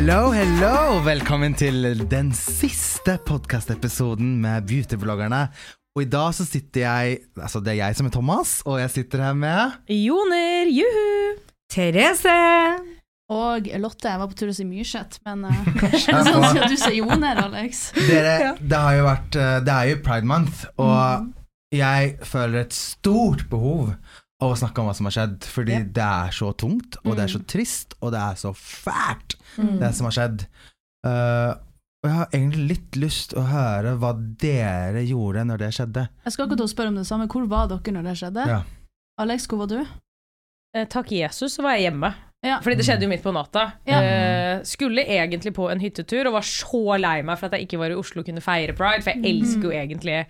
Hello, hello! Velkommen til den siste podkastepisoden med beautybloggerne. Og i dag så sitter jeg Altså, det er jeg som er Thomas, og jeg sitter her med Joner, juhu! Therese! Og Lotte, jeg var på tur å si Myrseth, men uh, sånn at du sier Joner, Alex. Dere, det har jo vært eh, Det er jo pride month, og Mm. jeg føler et stort behov å snakke om hva som har skjedd, fordi Ja. det er så tungt, og det er Mm. så trist, og det er så fælt, det som har skjedd. Uh, og jeg har egentlig litt lyst å høre hva dere gjorde når det skjedde. Jeg skal akkurat spørre om det samme. Hvor var dere når det skjedde? Ja. Alex, hvor var du? Eh, takk Jesus, så var jeg hjemme. Ja. Fordi det skjedde jo midt på natta. Ja. Eh, skulle egentlig på en hyttetur og var så lei meg for at jeg ikke var i Oslo og kunne feire pride, for jeg elsker jo egentlig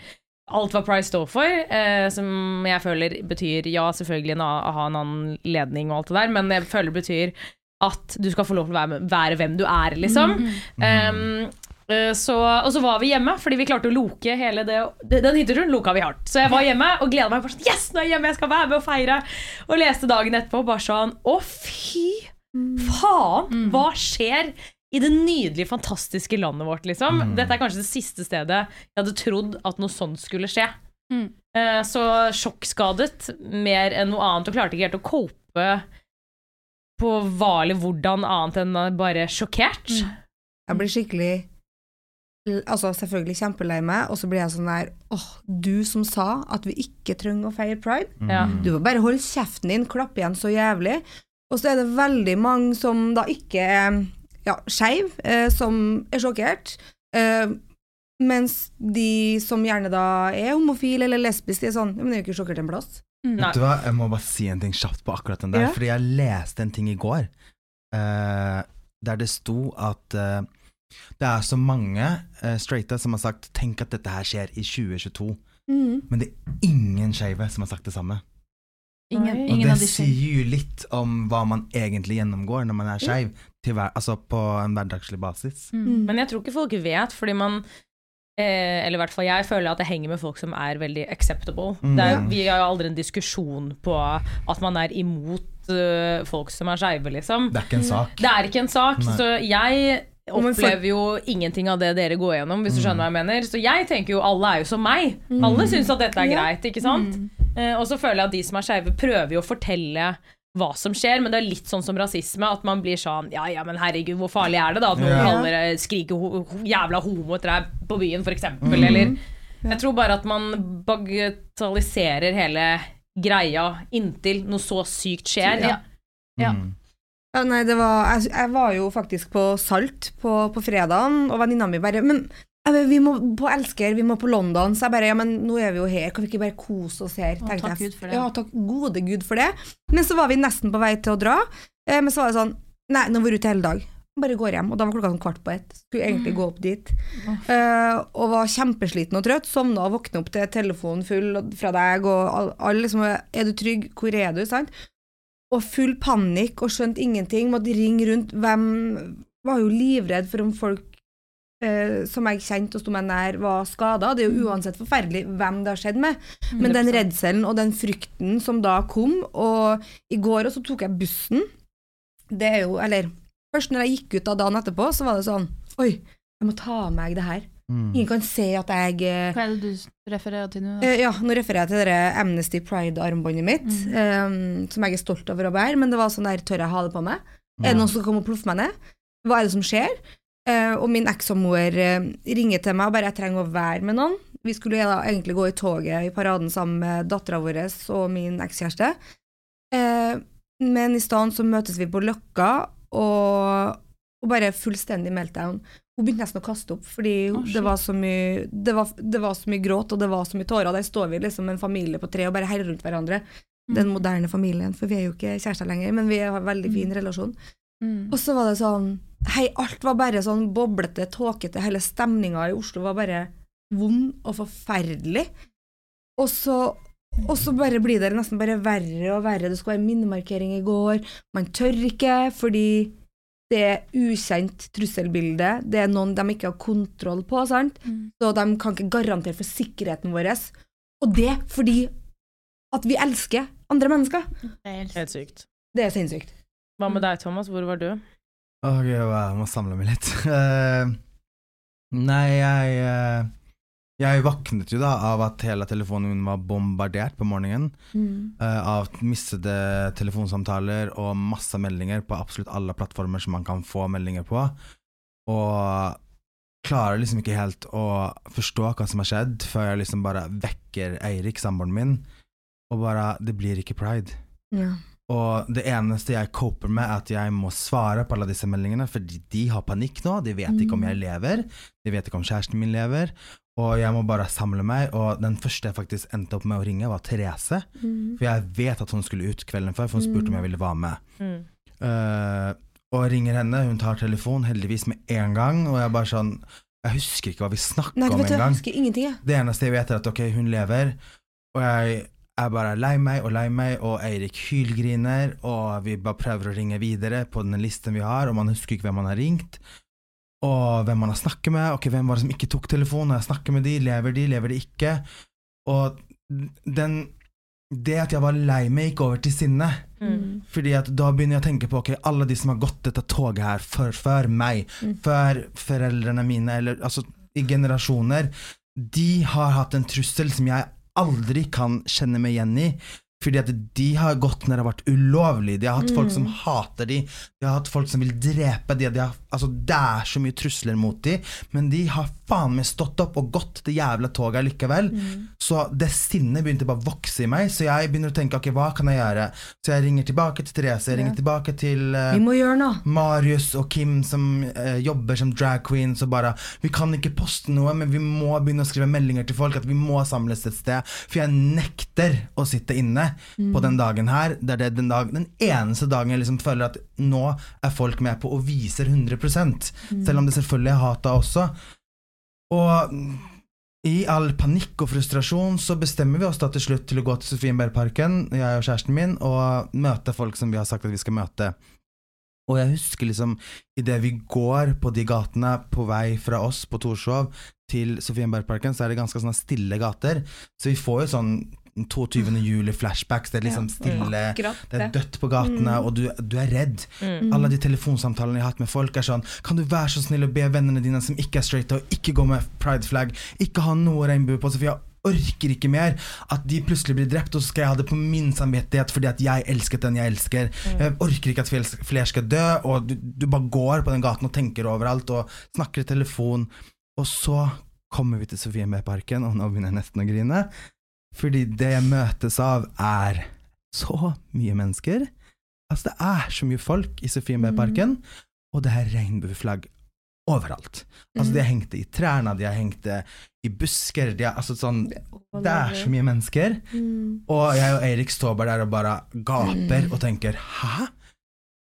alt hva pride står for, eh, som jeg føler betyr ja, selvfølgelig a- ha en annen ledning og alt det der, men jeg føler det betyr at du skal få lov til å være, med- være hvem du er, liksom. Um, eh, så, og så var vi hjemme, fordi vi klarte å loke hele det Den hytteturen loka vi hardt. Så jeg var hjemme og gleda meg. Bare sånn, yes, nå er jeg hjemme, jeg skal være med og feire. Og leste dagen etterpå bare sånn Å, fy faen! Hva skjer i det nydelige, fantastiske landet vårt, liksom? Mm. Dette er kanskje det siste stedet jeg hadde trodd at noe sånt skulle skje. Mm. Eh, Så sjokkskadet mer enn noe annet, og klarte ikke helt å cope på hva eller hvordan annet enn bare sjokkert. Mm. Jeg blir skikkelig Altså selvfølgelig kjempelei meg, og så blir jeg sånn der åh, du som sa at vi ikke trenger å feire pride. Ja. Du må bare holde kjeften din, klappe igjen så jævlig. Og så er det veldig mange som da ikke er ja, skeiv, eh, som er sjokkert. Eh, mens de som gjerne da er homofile eller lesbiske, de er sånn men de er jo ikke sjokkert en plass. Nei. Vet du hva, jeg må bare si en ting kjapt på akkurat den der, Ja. fordi jeg leste en ting i går, eh, der det sto at eh, det er så mange uh, straighte som har sagt 'tenk at dette her skjer i 2022', men det er ingen skeive som har sagt det samme. Ingen, Oi. Og det sier jo litt om hva man egentlig gjennomgår når man er skeiv, altså på en hverdagslig basis. Mm. Men jeg tror ikke folk vet, fordi man eh, Eller i hvert fall jeg føler at det henger med folk som er veldig acceptable. Mm. Det er, vi har jo aldri en diskusjon på at man er imot eh, folk som er skeive, liksom. Det er ikke en sak. Det er ikke en sak, Nei. så jeg opplever jo ingenting av det dere går gjennom, hvis du Mm. skjønner hva jeg mener. Så jeg tenker jo alle er jo som meg. Alle syns at dette er greit, ikke sant? Mm. Eh, og så føler jeg at de som er skeive, prøver jo å fortelle hva som skjer, men det er litt sånn som rasisme, at man blir sånn Ja, ja, men herregud, hvor farlig er det da at noen Ja. kaller det skriker ho jævla homo etter deg på byen, eksempel, Mm. eller Jeg tror bare at man bagatelliserer hele greia inntil noe så sykt skjer. Ja. Ja. Ja, nei, det var, jeg, jeg var jo faktisk på Salt på, på fredagen, og venninna mi bare Men vi må på Elsker, vi må på London. Så jeg bare Ja, men nå er vi jo her, kan vi ikke bare kose oss her? Å, takk. Gud for det. Ja, takk gode Gud for det. Men så var vi nesten på vei til å dra, eh, men så var det sånn Nei, nå har vi vært ute hele dag. Bare går hjem. Og da var klokka sånn kvart på ett. Skulle egentlig gå opp dit. Eh, og var kjempesliten og trøtt. Sovna og våkna opp til telefonen full fra deg, og alle all liksom Er du trygg? Hvor er du? Sant? Og full panikk og skjønte ingenting. Måtte ringe rundt. Hvem Var jo livredd for om folk eh, som jeg kjente og sto meg nær, var skada. Det er jo uansett forferdelig hvem det har skjedd med. Men den redselen og den frykten som da kom, og i går også tok jeg bussen. Det er jo Eller først når jeg gikk ut av dagen etterpå, så var det sånn Oi, jeg må ta av meg det her. Mm. Ingen kan se at jeg eh, Hva er det du refererer til nå? Eh, ja, nå refererer jeg til det Amnesty Pride-armbåndet mitt, Mm. eh, som jeg er stolt over å bære, men det var sånn der, tør jeg ha det på meg? Er det noen som kommer og pluffe meg ned? Hva er det som skjer? Eh, og min ekssamor eh, ringer til meg og bare 'jeg trenger å være med noen'. Vi skulle da egentlig gå i toget i paraden sammen med dattera vår og min ekskjæreste. Eh, men i stedet så møtes vi på Løkka, og, og bare fullstendig meltdown. Hun begynte nesten å kaste opp, fordi oh, det, var så mye, det, var, det var så mye gråt, og det var så mye tårer. Der står vi liksom en familie på tre og bare herrer rundt hverandre. Den moderne familien, for vi er jo ikke kjærester lenger, men vi har en veldig fin relasjon. Mm. Og så var det sånn Hei, alt var bare sånn boblete, tåkete. Hele stemninga i Oslo var bare vond og forferdelig. Og så, og så bare blir det nesten bare verre og verre. Det skulle være minnemarkering i går. Man tør ikke fordi det er ukjent trusselbilde. Det er noen de ikke har kontroll på, sant? Mm. så de kan ikke garantere for sikkerheten vår. Og det fordi at vi elsker andre mennesker. Det er helt sykt. Det er sinnssykt. Hva med deg, Thomas? Hvor var du? Ok, jeg må samle meg litt. Uh, nei, jeg eh, Jeg våknet jo da av at hele telefonen min var bombardert på morgenen. eh, av mistede telefonsamtaler og masse meldinger på absolutt alle plattformer som man kan få meldinger på. Og klarer liksom ikke helt å forstå hva som har skjedd, før jeg liksom bare vekker Eirik, samboeren min, og bare Det blir ikke pride. Ja. Og det eneste jeg coper med, er at jeg må svare på alle disse meldingene, fordi de har panikk nå. De vet ikke om jeg lever. De vet ikke om kjæresten min lever. Og jeg må bare samle meg. Og den første jeg faktisk endte opp med å ringe, var Therese. For jeg vet at hun skulle ut kvelden før, for hun spurte om jeg ville være med. Mm. Uh, og ringer henne, hun tar telefon, heldigvis med en gang. Og jeg bare sånn Jeg husker ikke hva vi snakka Nei, om engang. Det eneste jeg vet, er at ok, hun lever, og jeg er bare lei meg og lei meg, og Eirik hylgriner, og vi bare prøver å ringe videre på den listen vi har, og man husker ikke hvem man har ringt, og hvem man har snakket med, ok, hvem var det som ikke tok telefonen, og jeg snakker med de, lever de, lever de ikke, og den, det at jeg var lei meg gikk over til sinne, Mm. fordi at da begynner jeg å tenke på ok, alle de som har gått dette toget her før, før meg, Mm. før foreldrene mine, eller altså i generasjoner, de har hatt en trussel som jeg aldri kan kjenne meg igjen i. Fordi at de har gått når det har vært ulovlig. De har hatt folk som hater de. De har hatt folk som vil drepe de. de har, altså, det er så mye trusler mot dem, men de har faen meg stått opp og gått det jævla toget likevel. Så det sinnet begynte bare å vokse i meg, så jeg begynner å tenke ok, hva kan jeg gjøre? Så jeg ringer tilbake til Therese, jeg ringer tilbake til uh. Marius og Kim som uh, jobber som drag queens og bare Vi kan ikke poste noe, men vi må begynne å skrive meldinger til folk at vi må samles et sted. For jeg nekter å sitte inne på den dagen her. Det er det den, dag, den eneste dagen jeg liksom føler at nå er folk med på og viser 100 Selv om det selvfølgelig er hata også. Og i all panikk og frustrasjon så bestemmer vi oss da til slutt til å gå til Sofienbergparken, jeg og kjæresten min, og møte folk som vi har sagt at vi skal møte. Og jeg husker liksom idet vi går på de gatene på vei fra oss på Torshov til Sofienbergparken, så er det ganske sånne stille gater. Så vi får jo sånn 22. juli-flashbacks. Det er liksom stille, ja, det er dødt på gatene, og du, du er redd. Mm. Alle de telefonsamtalene jeg har hatt med folk, er sånn Kan du være så snill å be vennene dine som ikke er straight, og ikke gå med pride-flagg, ikke ha noe regnbue på seg, for jeg orker ikke mer at de plutselig blir drept, og så skal jeg ha det på min samvittighet fordi at jeg elsket den jeg elsker. Jeg orker ikke at flere skal dø, og du, du bare går på den gaten og tenker overalt og snakker i telefon, og så kommer vi til Sofienbergparken, og nå begynner jeg nesten å grine, fordi det jeg møtes av er så mye mennesker. Altså, det er så mye folk i Sofienbergparken, og det er regnbueflagg overalt. Altså, de har hengt det i trærne, de har hengt det i busker, de har, altså sånn Det er så mye mennesker. Og jeg og Eirik står bare der og bare gaper og tenker Hæ?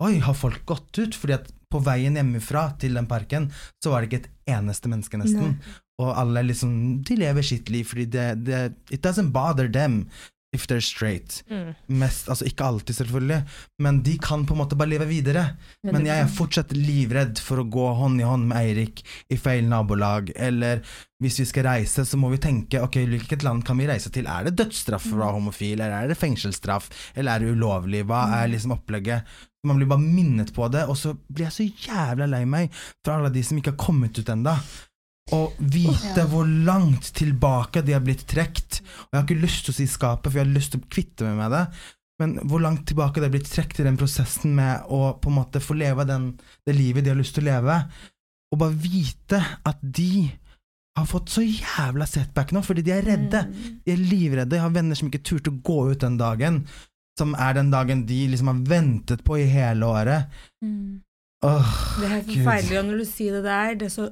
Oi, har folk gått ut? Fordi at på veien hjemmefra til den parken, så var det ikke et eneste menneske, nesten. Og alle liksom De lever sitt liv fordi det, det It doesn't bother them if they're straight. Mm. Mest, altså ikke alltid, selvfølgelig, men de kan på en måte bare leve videre. Men jeg er fortsatt livredd for å gå hånd i hånd med Eirik i feil nabolag, eller hvis vi skal reise, så må vi tenke ok, hvilket land kan vi reise til? Er det dødsstraff for å være homofil, eller er det fengselsstraff, eller er det ulovlig? Hva er liksom opplegget? Man blir bare minnet på det, og så blir jeg så jævla lei meg for alle de som ikke har kommet ut enda Og vite hvor langt tilbake de har blitt trukket. Og jeg har ikke lyst til å si skapet, for jeg har lyst til å kvitte meg med det. Men hvor langt tilbake det har blitt trukket i den prosessen med å på en måte få leve den, det livet de har lyst til å leve. Og bare vite at de har fått så jævla setback nå, fordi de er redde. Mm. De er livredde. Jeg har venner som ikke turte å gå ut den dagen, som er den dagen de liksom har ventet på i hele året. Mm. Åh, Det er helt forferdelig, og når du sier det der, det er så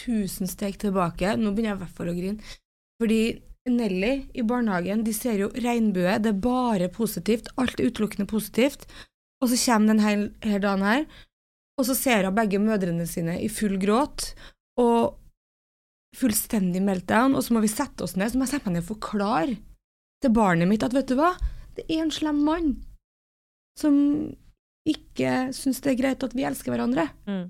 tusen steg tilbake. Nå begynner jeg i hvert fall å grine. Fordi Nelly i barnehagen, de ser jo regnbue, det er bare positivt, alt er utelukkende positivt. Og så kommer denne her, dagen her, og så ser hun begge mødrene sine i full gråt, og fullstendig meltdown, og så må vi sette oss ned, så må jeg sette meg ned og forklare til barnet mitt at vet du hva, det er en slem mann som ikke syns det er greit at vi elsker hverandre. Mm.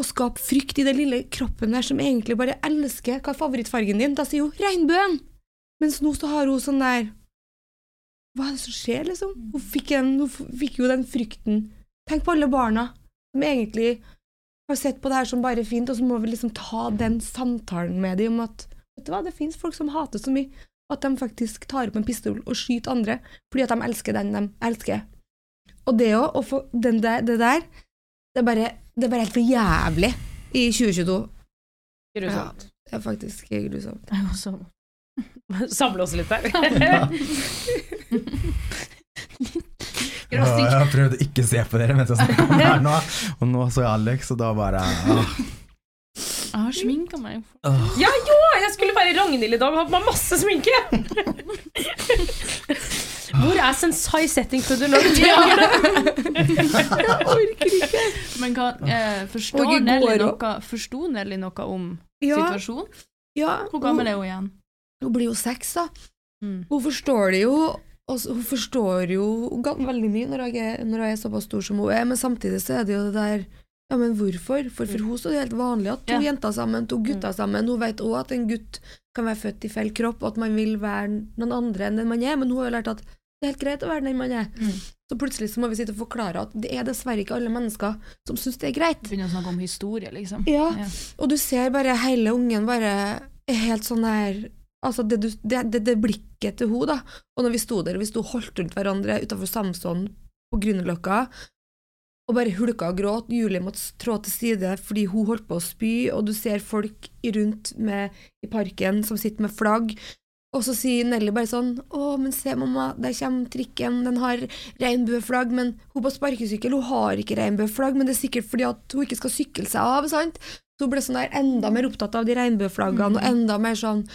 Og skape frykt i den lille kroppen der som egentlig bare elsker Hva er favorittfargen din? Da sier hun regnbuen! Mens nå så har hun sånn der Hva er det som skjer, liksom? Hun fikk, en, hun fikk jo den frykten. Tenk på alle barna som egentlig har sett på det her som bare fint, og så må vi liksom ta den samtalen med dem om at vet du hva, det finnes folk som hater så mye at de faktisk tar opp en pistol og skyter andre fordi at de elsker den de elsker. Og det òg, å få den der, det der, det er, bare, det er bare helt for jævlig i 2022. Grusomt. Det er faktisk grusomt. Jeg også. Samle oss litt der. Ja, jeg prøvde ikke å se på dere mens jeg snakka om det her nå, og nå så jeg Alex, og da bare åh, Jeg har sminka meg. åh. Ja, jo! Jeg skulle være Ragnhild i dag og ha på meg masse sminke! Hvor er Sensai setting pudder når du orker det? Men hva, eh, Og forstår i Nelly går noe, forstår Nelly noe om Ja, situasjonen? ja Hvor gammel er hun igjen? Hun blir jo seks, da. Mm. Hun forstår det jo. Og så- hun forstår jo ga- veldig mye når hun, er, når jeg er såpass stor som hun er, men samtidig så er det jo det der Ja, men hvorfor? For for hun så er det helt vanlig at to Ja. jenter sammen, to gutter sammen. Hun vet òg at en gutt kan være født i feil kropp, og at man vil være noen andre enn den man er, men hun har jo lært at det er helt greit å være den man er. Mm. Så plutselig så må vi sitte og forklare at det er dessverre ikke alle mennesker som syns det er greit. Begynner å snakke om historie, liksom. Ja, Ja. og du ser bare hele ungen bare helt sånn her Altså det, du, det, det, det blikket til henne, da. Og når vi sto der, og vi sto holdt rundt hverandre utafor Samson på Grünerløkka, og bare hulka og gråt, Julie måtte trå til side fordi hun holdt på å spy, og du ser folk rundt med, i parken som sitter med flagg. Og så sier Nelly bare sånn 'Å, men se, mamma, der kommer trikken, den har regnbueflagg', men hun på sparkesykkel, hun har ikke regnbueflagg, men det er sikkert fordi at hun ikke skal sykle seg av, sant? Så hun ble sånn der enda mer opptatt av de regnbueflaggene, og enda mer sånn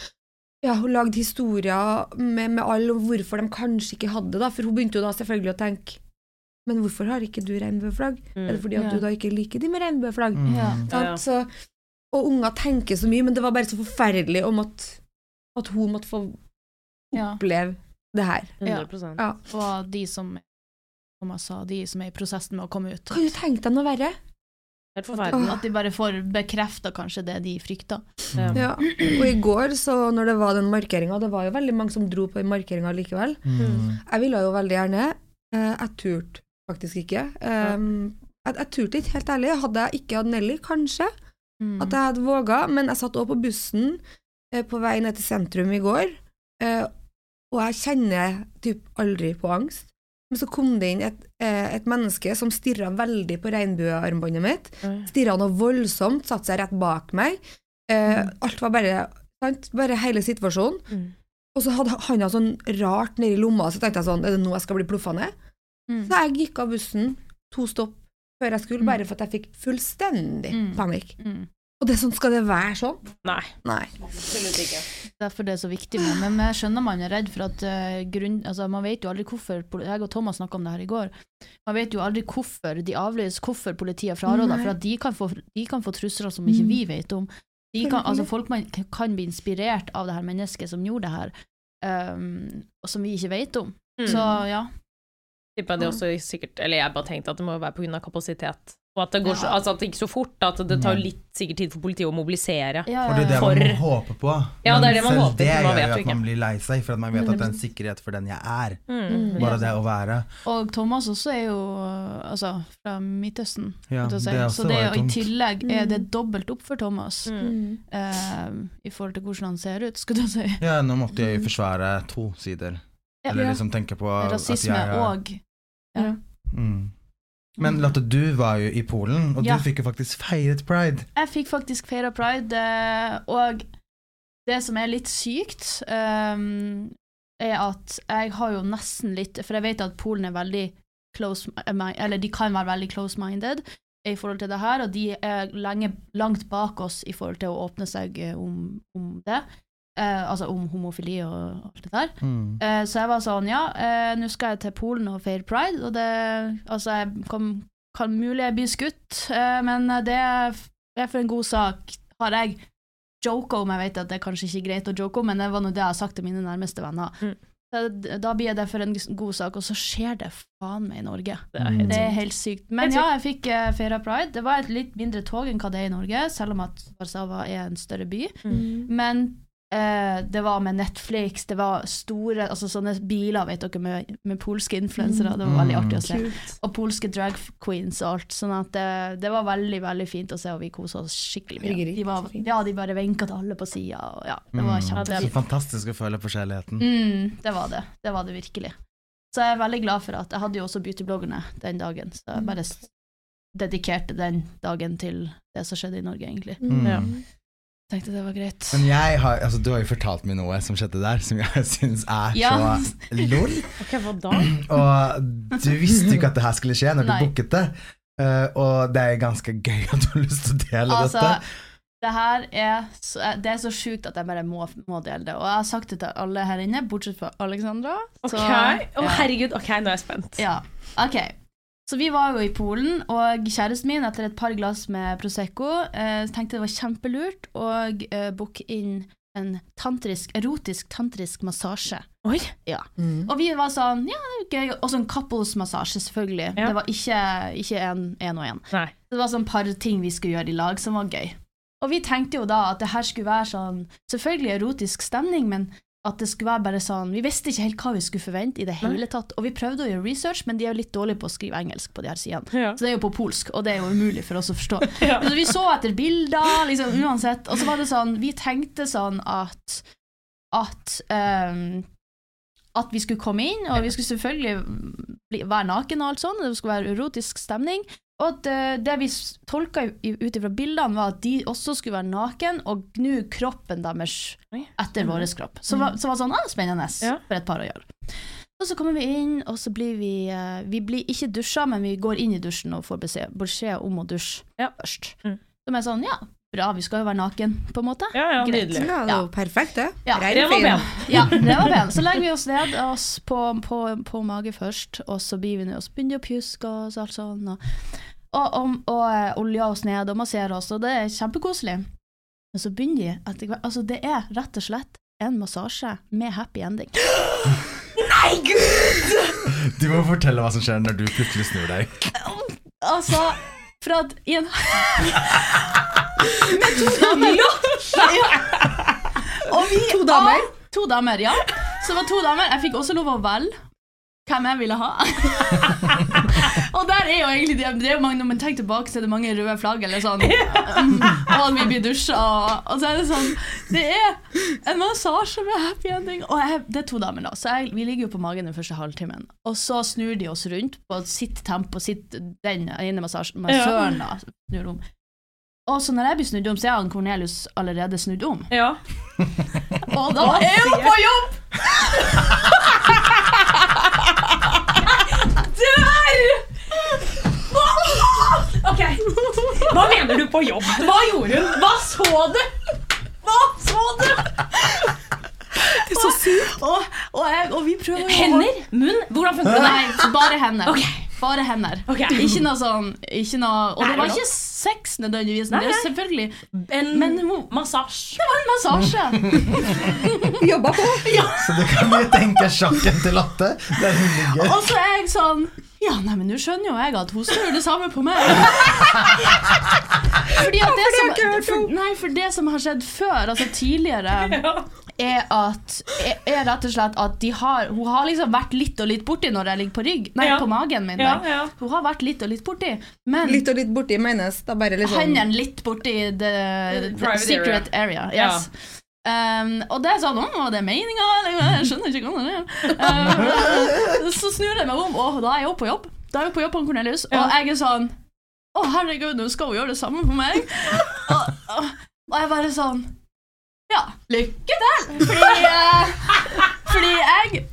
ja, hun lagde historier med, med alle om hvorfor de kanskje ikke hadde det, da, for hun begynte jo da selvfølgelig å tenke men hvorfor har ikke du regnbueflagg? Er det fordi at Ja. du da ikke liker de med regnbueflagg? Mm. Ja. Ja, ja. Og unger tenker så mye, men det var bare så forferdelig om at, at hun måtte få Ja. oppleve det her. 100 Ja. Og de som som jeg sa, de som er i prosessen med å komme ut. Kan du tenke deg noe verre? Helt forferdelig. At de bare får bekrefta kanskje det de frykta. Ja. Ja. Og i går, så når det var den markeringa, det var jo veldig mange som dro på den markeringa likevel. Mm. Jeg ville jo veldig gjerne. eh, Jeg turte faktisk ikke. Um, jeg, jeg turte ikke, helt ærlig. Hadde jeg ikke hatt Nelly, kanskje. Mm. at jeg hadde våga, men jeg satt også på bussen på vei ned til sentrum i går, eh, og jeg kjenner typ aldri på angst. Men så kom det inn et, eh, et menneske som stirra veldig på regnbuearmbåndet mitt. Stirra noe voldsomt, satte seg rett bak meg. Eh, alt var bare sant? Bare hele situasjonen. Mm. Og så hadde han noe sånn rart nedi lomma, så tenkte jeg sånn, er det nå jeg skal bli pluffa ned? Mm. Så jeg gikk av bussen to stopp før jeg skulle, Mm. bare for at jeg fikk fullstendig Mm. panikk. Mm. Og det sånn, skal det være sånn? Nei, Nei. absolutt ikke. Derfor det er så viktig Men jeg skjønner man er redd for at uh, grunn, altså Man vet jo aldri hvorfor Jeg og Thomas snakka om det her i går. Man vet jo aldri hvorfor de avlyser, hvorfor politiet fraråder. Nei. For at de kan, få, de kan få trusler som ikke Mm. vi vet om. De kan, altså folk man, kan bli inspirert av det her mennesket som gjorde det her, um, og som vi ikke vet om. Mm. Så ja. Tipper jeg det også sikkert Eller jeg bare tenkte at det må være pga. kapasitet. Og at det, går så, Ja. altså at det gikk så fort at det tar Mm. litt sikkert tid for politiet å mobilisere. Og det er det For- man håper håpe på. Ja, det er det man selv håper, det man gjør jo at man blir lei seg, for at man vet at det er en sikkerhet for den jeg er. Mm. Bare det å være. Og Thomas også er jo altså, fra Midtøsten. Ja, si. det så det, er, i tillegg er Mm. det dobbelt opp for Thomas Mm. uh, i forhold til hvordan han ser ut, skulle du si. Ja, nå måtte jeg jo forsvare to sider. Ja. Eller liksom tenke på at Rasisme jeg er og ja. mm. Men Lotte, du var jo i Polen, og Ja. du fikk jo faktisk feiret pride. Jeg fikk faktisk feira pride, eh, og det som er litt sykt, ehm, er at jeg har jo nesten litt For jeg vet at Polen er veldig close Eller de kan være veldig close-minded i forhold til det her, og de er lenge, langt bak oss i forhold til å åpne seg eh, om, om det. Eh, altså om homofili og alt det der. Mm. Eh, så jeg var sånn, ja, eh, nå skal jeg til Polen og feire pride, og det Altså, jeg kom, kan mulig jeg blir skutt, eh, men det er for en god sak, har jeg joka om. Jeg vet at det er kanskje ikke greit å joke om, men det var nå det jeg har sagt til mine nærmeste venner. Mm. Så Da blir det for en god sak, og så skjer det faen meg i Norge. Det er helt Det er sykt. helt sykt. Men Helt ja, jeg fikk uh, feira pride. Det var et litt mindre tog enn hva det er i Norge, selv om at Warszawa er en større by. Mm. Men eh, det var med Netflix, det var store altså sånne biler vet dere, med, med polske influensere. Det var veldig Mm. artig å se. Kult. Og polske drag queens og alt. Sånn at det, det var veldig veldig fint å se, og vi kosa oss skikkelig mye. De, var, ja, de bare vinka til alle på sida, ja, det var Mm. Så fantastisk å føle på kjærligheten. Mm, det var det. Det var det virkelig. Så jeg er veldig glad for at jeg hadde jo også beautybloggerne den dagen, så jeg bare dedikerte den dagen til det som skjedde i Norge, egentlig. Mm. Ja. Tenkte det var greit. Men jeg har, altså du har jo fortalt meg noe som skjedde der, som jeg syns er Ja. så lol. Ok, hva da? Og du visste jo ikke at det her skulle skje når du booket det. Uh, og det er ganske gøy at du har lyst til å dele Altså, dette. det her er så, det er så sjukt at jeg bare må, må dele det. Og jeg har sagt det til alle her inne, bortsett fra Alexandra. Ok, Så, ja. herregud, ok, nå er jeg spent. Ja, ok. Så vi var jo i Polen, og kjæresten min, etter et par glass med Prosecco, eh, tenkte det var kjempelurt å eh, booke inn en tantrisk, erotisk tantrisk massasje. Oi. Ja. Mm. Og vi var sånn, ja, det er jo gøy. Og sånn couples-massasje, selvfølgelig. Ja. Det var ikke, ikke en, en og en. Nei. Det var sånn par ting vi skulle gjøre i lag som var gøy. Og vi tenkte jo da at det her skulle være sånn, selvfølgelig erotisk stemning, men at det skulle være bare sånn, vi visste ikke helt hva vi skulle forvente i det hele tatt. Og vi prøvde å gjøre research, men de er jo litt dårlige på å skrive engelsk på de her sidene. Ja. Så det er jo på polsk, og det er jo umulig for oss å forstå. Ja. Så vi så etter bilder, liksom uansett, og så var det sånn, vi tenkte sånn at, at, um, at vi skulle komme inn, og vi skulle selvfølgelig bli, være naken og alt sånn, det skulle være erotisk stemning, og at det vi tolka ut ifra bildene var at de også skulle være naken og gnu kroppen deres etter vår kropp. Så, var- så var sånn, ah, spennende Ja. for et par å gjøre. Og så kommer vi inn, og så blir vi eh, Vi blir ikke dusja, men vi går inn i dusjen og får beskjed, beskjed om å dusje Ja. først. Mm. Som er sånn, ja, bra, vi skal jo være naken, på en måte. Ja, ja, Greit. nydelig. Ja, det var perfekt, det. Ja, Det var pen. Ja, det var pen. Så legger vi oss ned oss på, på, på mage først, og så begynner vi ned, og så begynner de å pjuske oss og alt sånn. Og, og, og, og eh, olje oss ned og massere oss, og det er kjempekoselig. Men så begynner de etter hvert Altså, det er rett og slett en massasje med happy ending. Nei, gud! Du må fortelle hva som skjer når du plutselig snur deg. Altså, fra at i en Med to damer. Ja. Og vi, To damer? Ja, to damer, ja. Så det var to damer. Jeg fikk også lov å velge hvem jeg ville ha. og der er jo egentlig det, det er jo mange, Når man tenker tilbake, så er det mange røde flagg eller sånn. Og vi blir dusja, og, og så er det sånn Det er en massasje med happy ending. Og jeg, det er to damer, da. Så jeg, vi ligger jo på magen den første halvtimen. Og så snur de oss rundt på sitt tempo, sitt, den ene massasjen, massøren, da. Snur om. Og så når jeg blir snudd om, så er han Cornelius allerede snudd om. Ja. Og da er hun på jobb! Ok, hva mener du på jobb? Hva gjorde hun? Hva så du? Hva så du? Det er så sykt. Og, og, jeg, og vi prøver å- Hender? Munn? Hvordan funker det? Nei, bare hender. Ok. Bare hender. Ok. Ikke noe sånn ikke noe, Og det var ikke sex nødvendigvis, men det er selvfølgelig En Men- massasje. en massasje. Jobba på. Så du kan jo tenke sjakken til Lotte, der hun ligger. Og så er jeg sånn Ja, nei, men nå skjønner jo jeg at hun skal gjøre det samme på meg. Fordi at det som, for, nei, for det som har skjedd før, altså tidligere er at er, rett og slett at de har Hun har liksom vært litt og litt borti når jeg ligger på rygg. Nei, Ja. på magen min. Ja, ja. Hun har vært litt og litt borti. Men Litt og litt borti menes da bare liksom hendene litt borti the, the Private secret area. Yes. Um, og det er sånn Å, var det meninga? Eller, Jeg skjønner ikke hva det er. Um, så snur jeg meg om, og da er jeg jo på jobb. Da er vi på jobb på Cornelius, og jeg er sånn Å, herregud, nå skal hun gjøre det samme for meg. og, og, og jeg bare sånn Ja, lykke til! Fordi, uh, fordi jeg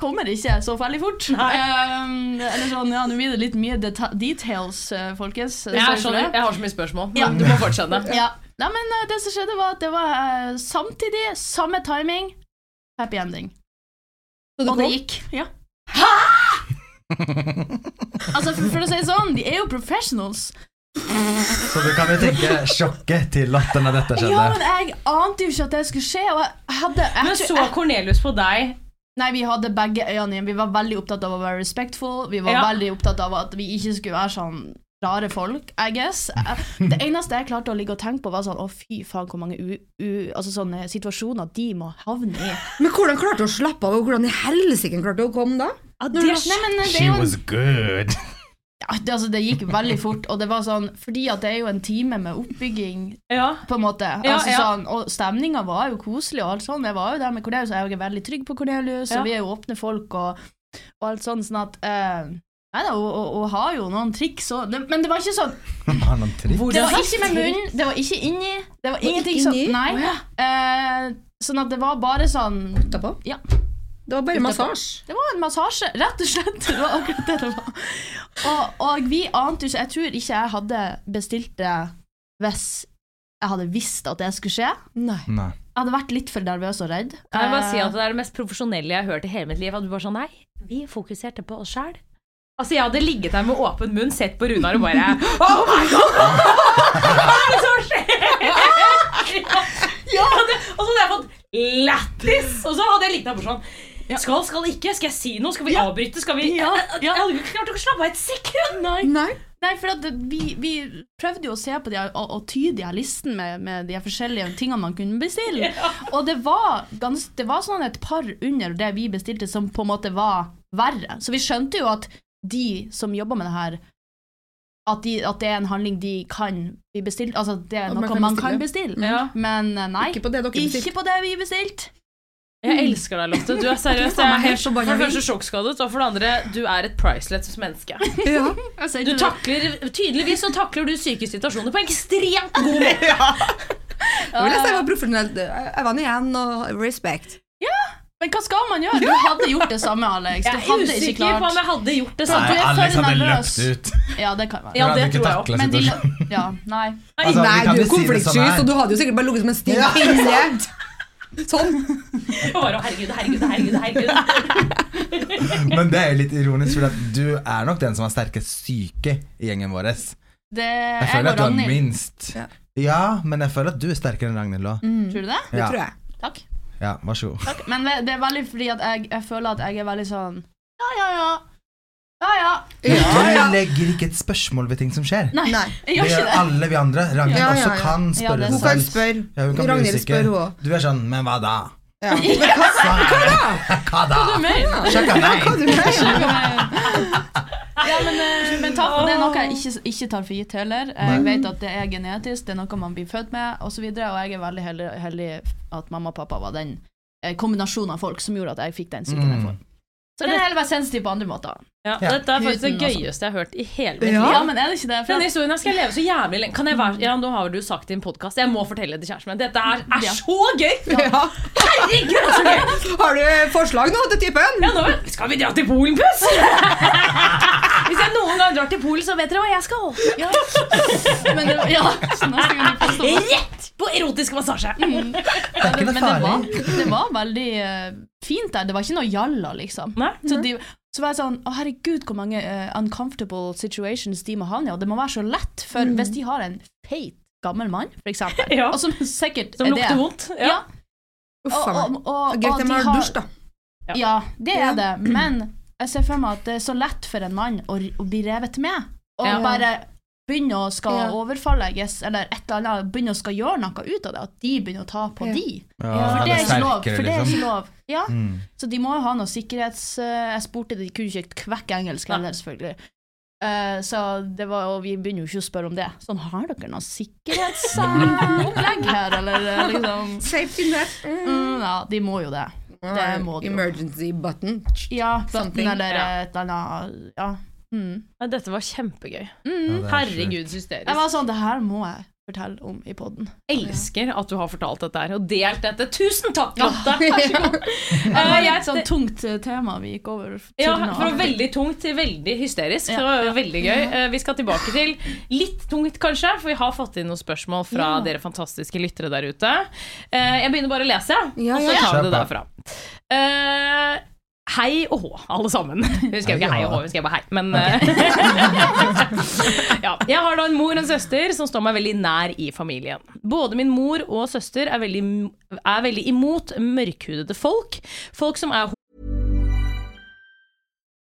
kommer ikke så veldig fort. Um, eller sånn, ja, Nå blir det litt mye deta details, eh, folkens. Jeg, sånn, jeg har så mye spørsmål, Ja. men du må fortsette. Ja. Nei, men eh, det som skjedde var at det var eh, samtidig, samme timing, happy ending. Så du Og det kom? gikk. Ja. altså, for, for å si det sånn, de er jo professionals. Så du kan jo tenke sjokket til latteren da dette Ja, skjedde. men jeg ante jo ikke at det skulle skje, og jeg hadde jeg, Men tror- så jeg, Cornelius på deg. Nei, vi hadde begge øynene igjen. Vi var veldig opptatt av å være respectful. Vi var Ja. veldig opptatt av at vi ikke skulle være sånn rare folk, I guess. Det eneste jeg klarte å ligge og tenke på, var sånn Å, fy faen, hvor mange u, u, altså sånne situasjoner de må havne i. Men hvordan klarte du å slappe av, og hvordan i helsike klarte du å komme da? det, nei, men det She jo was good. Ja, det, altså, det gikk veldig fort, og det var sånn Fordi at det er jo en time med oppbygging, Ja. på en måte. Ja, altså, ja. Sånn, og stemninga var jo koselig, og alt sånn. Jeg var jo der med Cornelius, og jeg er veldig trygg på Cornelius, Ja. og vi er jo åpne folk, og, og alt sånn, sånn at eh, Nei da, og, og, og har jo noen triks og det, Men det var ikke sånn Har noen trikk? Det var ikke med munnen, det var ikke inni, det var ingenting sånn? Nei. Eh, sånn at det var bare sånn Utapå? Ja. Det var bare massasje. Det var en massasje, rett og slett. Det var akkurat det det var. Og, og vi ante jo ikke Jeg tror ikke jeg hadde bestilt det hvis jeg hadde visst at det skulle skje. Nei. Nei. Jeg hadde vært litt for nervøs og redd. Kan jeg bare si Eh, at det er det mest profesjonelle jeg har hørt i hele mitt liv. At du bare sånn, nei, vi fokuserte på oss sjæl. Altså, jeg hadde ligget der med åpen munn, sett på Runar og bare Oh my god! Hva er det som skjer? Ja, det, og så hadde jeg fått lættis! Og så hadde jeg ligget der bare sånn Skal, skal ikke? Skal jeg si noe? Skal vi avbryte? Skal vi Ja, Jeg, jeg hadde ikke klart å slappe av et sekund! Nei. Nei. Nei, for at vi, vi prøvde jo å se på de og, og tyde de her listen med, med de forskjellige tingene man kunne bestille. Og det var, gans, det var sånn et par under det vi bestilte som på en måte var verre. Så vi skjønte jo at de som jobber med det her, at, de, at det er en handling de kan bli bestilt Altså det er noe man kan man kan bestille. Ja. Men eh, nei, Ikke på det dere bestilte. ikke på det vi bestilte. Jeg elsker deg, Lotte. Du er seriøst er Jeg er helt for det første sjokkskadet, og for det andre, du er et priceless menneske. Ja. Du takler, Tydeligvis så takler du syke situasjoner på en ekstremt god måte. Vil jeg si jeg var profesjonell. Jeg vant igjen, og respect. Men hva skal man gjøre? Du hadde gjort det samme, Alex. Jeg Du er hadde ikke usikker på om klart jeg hadde gjort det Så samme. du er Alex for hadde nervøs. løpt ut. Ja, det kan være. Ja, Du hadde det ikke tror jeg også. Men de situasjonen. Ja, nei. Altså, Nei, kan du jo er si det konfliktsky, sånn her. så du hadde jo sikkert bare ligget som en stiv pinne. Sånn. Og bare, å, herregud, herregud, herregud, herregud. Men det er jo litt ironisk, for at du er nok den som har sterkest syke i gjengen vår. Det Jeg er føler at du er Ragnhild. minst. Ja. Ja, men jeg føler at du er sterkere enn Ragnhild òg. Tror du det? Det Ja. tror jeg. Takk. Ja, vær så god. Takk. Men det er veldig fordi at jeg, jeg føler at jeg er veldig sånn Ja, ja, ja. Ja, ja. Jeg legger ikke et spørsmål ved ting som skjer. Nei, Nei. jeg gjør ikke det. alle vi andre. Ragnhild Ja, ja, også kan spørre Hun kan spørre. Ja, hun kan Ragnhild spør hun òg. Du er sånn, men hva da? Ja. Men hva, Hva da? Du mener? Sjekka hva da? du mener? Ja, men, eh, men det er noe jeg ikke, ikke tar for gitt heller. Jeg vet at det er genetisk, det er noe man blir født med, osv. Og, så videre, og jeg er veldig heldig, heldig at mamma og pappa var den eh, kombinasjonen av folk som gjorde at jeg fikk den psyken jeg Mm. får. Så det er heller være sensitiv på andre måter. Ja, Ja. dette er faktisk det altså. gøyeste jeg har hørt i hele mitt liv. Ja, men er det ikke det? For Denne historien skal jeg leve så jævlig lenge. Kan jeg være, ja, Nå har du sagt det i en podkast, jeg må fortelle det til kjæresten min. Dette er, er Ja. så gøy! Ja. Herregud, så gøy! Har du forslag nå til typen? Ja, nå, skal vi dra til Polen, puss? Hvis jeg noen gang drar til Polen, så vet dere hva jeg skal. ja. Men det, ja, så neste gang på Rett på erotisk massasje. Mm. Det er ikke Men noe det var, det var veldig eh, fint der. Det var ikke noe jalla, liksom. Nei. Så, de, så var jeg sånn Å, herregud, hvor mange uh, uncomfortable situations de må havne i. Og det må være så lett, for hvis de har en feit gammel mann, for eksempel, Ja. og som sikkert Som er lukter vondt. Ja. Ja. Uff a meg. Greit de har dusj, da. Ja. Ja, det er det. Men jeg ser for meg at det er så lett for en mann å, å bli revet med. Og Ja. bare begynne å skal Ja. overfallegges, eller et eller annet, begynne å skal gjøre noe ut av det. At de begynner å ta på Ja. de. Ja, For det er ikke lov. For det er liksom. ikke lov. Ja. Mm. Så de må jo ha noe sikkerhets... eh, Jeg spurte, de kunne ikke kvekke engelsk heller, selvfølgelig. Uh, så det var, og vi begynner jo ikke å spørre om det. Sånn, har dere noe sikkerhetsopplegg her, eller eh, liksom Safety net. mm, Ja, de må jo det. Det må du. Emergency button. Ja, button eller ja. et eller annet Ja. Mm. Dette var kjempegøy. Mm. Ja, det er Herregud, så Jeg var sånn, det her må jeg fortelle om i podden. elsker at du har fortalt dette her og delt dette. Tusen takk, Lotte! Det var Eh, et sånn tungt eh, tema vi gikk over til Ja, nå. fra veldig tungt til veldig hysterisk. Det Ja, var ja. veldig gøy. Eh, Vi skal tilbake til litt tungt, kanskje, for vi har fått inn noen spørsmål fra Ja. dere fantastiske lyttere der ute. Eh, Jeg begynner bare å lese, Ja, og så tar vi det derfra. Hei og hå, alle sammen. Hun skrev ikke hei og hå, hun skrev bare hei. Men eh, ja. Jeg har da en mor og en søster som står meg veldig nær i familien. Både min mor og søster er veldig, er veldig imot mørkhudede folk. Folk som er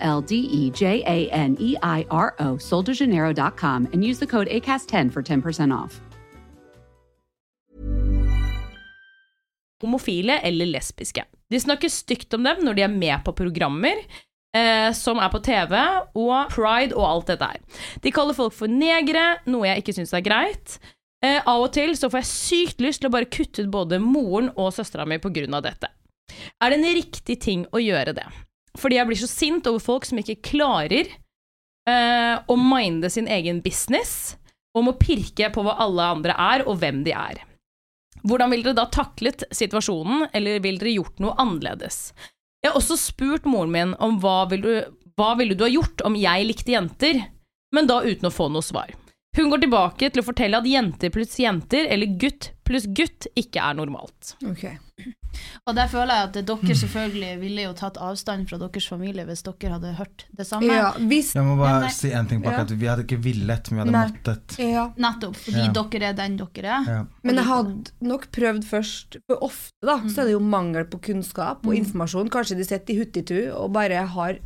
L D E J A N E I R O, soldejaneiro.com, and use the code ACAST10 for 10% off. homofile eller lesbiske. De snakker stygt om dem når de er med på programmer eh, som er på TV, og pride og alt dette her. De kaller folk for negre, noe jeg ikke syns er greit. Eh, av og til så får jeg sykt lyst til å bare kutte ut både moren og søstera mi av dette. Er det en riktig ting å gjøre det? Fordi jeg blir så sint over folk som ikke klarer uh, å minde sin egen business, og må pirke på hva alle andre er, og hvem de er. Hvordan ville dere da taklet situasjonen, eller ville dere gjort noe annerledes? Jeg har også spurt moren min om hva ville du, hva du ha gjort om jeg likte jenter, men da uten å få noe svar. Hun går tilbake til å fortelle at jenter pluss jenter, eller gutt pluss gutt, ikke er normalt. Ok. Og der føler jeg at dere selvfølgelig ville jo tatt avstand fra deres familie hvis dere hadde hørt det samme. Ja, hvis Jeg må bare nei. si en ting på Ja. akkurat. Vi hadde ikke villet, men vi hadde Nei. måttet. ja. Nettopp fordi Ja. dere er den dere er. Ja. Men jeg hadde nok prøvd først, for ofte da, så er det jo mangel på kunnskap og Mm. informasjon. Kanskje de sitter i huttitu og bare har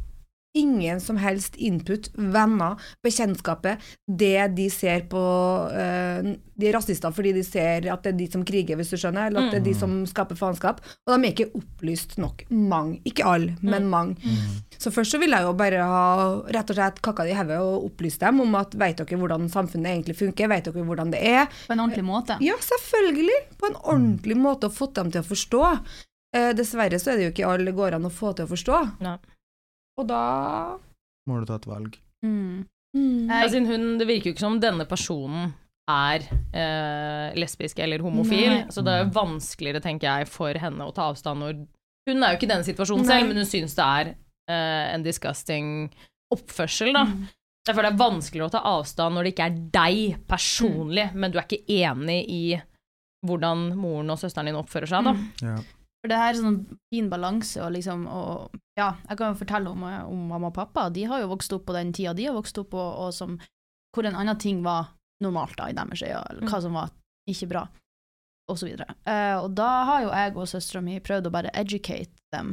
ingen som helst input, venner, bekjentskapet. Det de ser på uh, De er rasister fordi de ser at det er de som kriger, hvis du skjønner, eller at det er de som skaper faenskap. Og de er ikke opplyst nok. Mange. Ikke alle, men mange. Så først så ville jeg jo bare ha rett og slett kakka det i hodet og opplyst dem om at vet dere hvordan samfunnet egentlig funker, vet dere hvordan det er. På en ordentlig måte. Ja, selvfølgelig. På en ordentlig måte og fått dem til å forstå. Uh, dessverre så er det jo ikke alle går an å få til å forstå. Nei. Og da Må du ta et valg. Mm. mm. Altså, hun, det virker jo ikke som denne personen er eh, lesbisk eller homofil, Nei. så det er jo vanskeligere, tenker jeg, for henne å ta avstand når Hun er jo ikke i den situasjonen Nei. selv, men hun syns det er eh, en disgusting oppførsel, da. Mm. Derfor er det vanskeligere å ta avstand når det ikke er deg personlig, men du er ikke enig i hvordan moren og søsteren din oppfører seg, da. Mm. Ja. For det her er sånn fin balanse, og liksom og, Ja, jeg kan jo fortelle om, om mamma og pappa. De har jo vokst opp på den tida de har vokst opp på, og som, hvor en annen ting var normalt da, i deres øyne, eller hva som var ikke bra, og så videre. Uh, og da har jo jeg og søstera mi prøvd å bare educate dem,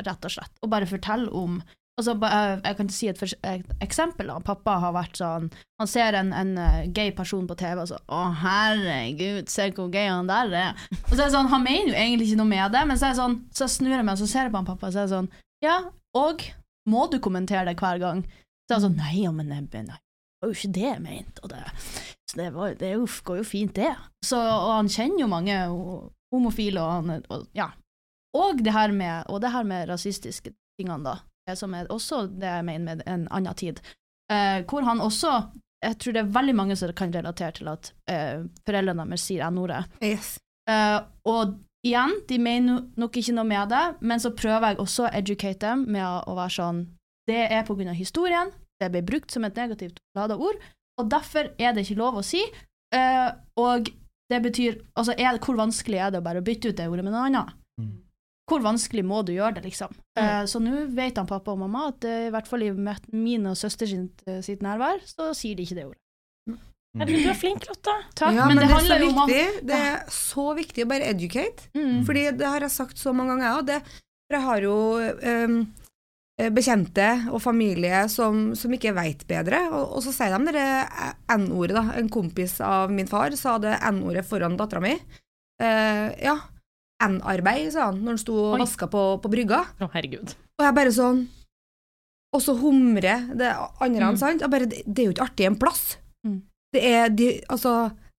rett og slett, og bare fortelle om Altså, jeg jeg kan si et, et eksempel. da. Pappa har vært sånn Han ser en, en eh, gay person på TV og så Å, herregud, se hvor gay han der er. Og så er det sånn, Han mener jo egentlig ikke noe med det, men så, sånn, så snur jeg meg og så ser jeg på han pappa og så er det sånn Ja, og må du kommentere det hver gang? Så er det sånn Nei, ja, men nei, nei, det var jo ikke det jeg mente. Og det, det, var, det jo, går jo fint, det. Så, og han kjenner jo mange homofile, og, han, og ja. Og det her med, og det her med rasistiske tingene, da. Det Som er også det jeg mener med en annen tid. Eh, hvor han også Jeg tror det er veldig mange som kan relatere til at eh, foreldrene deres sier n-ordet. Yes. Eh, og igjen, de mener nok ikke noe med det, men så prøver jeg også å educate dem med å, å være sånn Det er på grunn av historien, det ble brukt som et negativt lada ord, og derfor er det ikke lov å si. Eh, og det betyr Altså, er det, hvor vanskelig er det å bare bytte ut det ordet med noe annet? Mm. Hvor vanskelig må du gjøre det, liksom? Eh, så nå vet han pappa og mamma at eh, i hvert fall i min og søster sitt, eh, sitt nærvær, så sier de ikke det ordet. Men du er flink, Lotta. Takk, Ja, men, det, er så viktig. om. Det er så viktig å bare educate. mm, Fordi det har jeg sagt så mange ganger, jeg òg. Jeg har jo um, bekjente og familie som, som ikke veit bedre. Og, og så sier de det N-ordet, da. En kompis av min far sa det N-ordet foran dattera mi. Uh, ja, N-arbeid, sa han når han sto og vaska på, på brygga. Å, herregud. Og jeg bare sånn Og så humrer det andre, Mm. sant? Jeg bare, det, det er jo ikke artig en plass. Mm. Det er de, altså,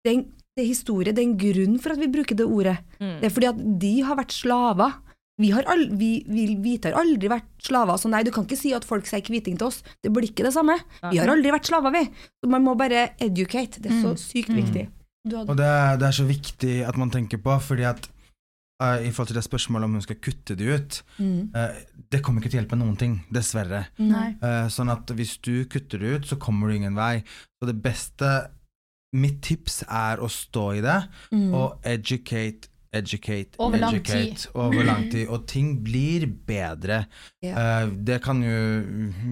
det er, en, det er historie, det er en grunn for at vi bruker det ordet. Mm. Det er fordi at de har vært slaver. Vi har, al vi, vi hvite har aldri vært slaver, så nei, du kan ikke si at folk sier kviting til oss. Det blir ikke det samme. Vi har aldri vært slaver, vi. Så man må bare educate. Det er så sykt viktig. Du hadde- Og det, er- det er så viktig at man tenker på, fordi at i forhold til det spørsmålet om hun skal kutte det ut, Mm. eh, det kommer ikke til å hjelpe noen ting, dessverre. Nei. Eh, sånn at hvis du kutter det ut, så kommer du ingen vei. Så det beste Mitt tips er å stå i det Mm. og educate, educate, Over lang educate over lang tid. Og ting blir bedre. Ja. Eh, det kan jo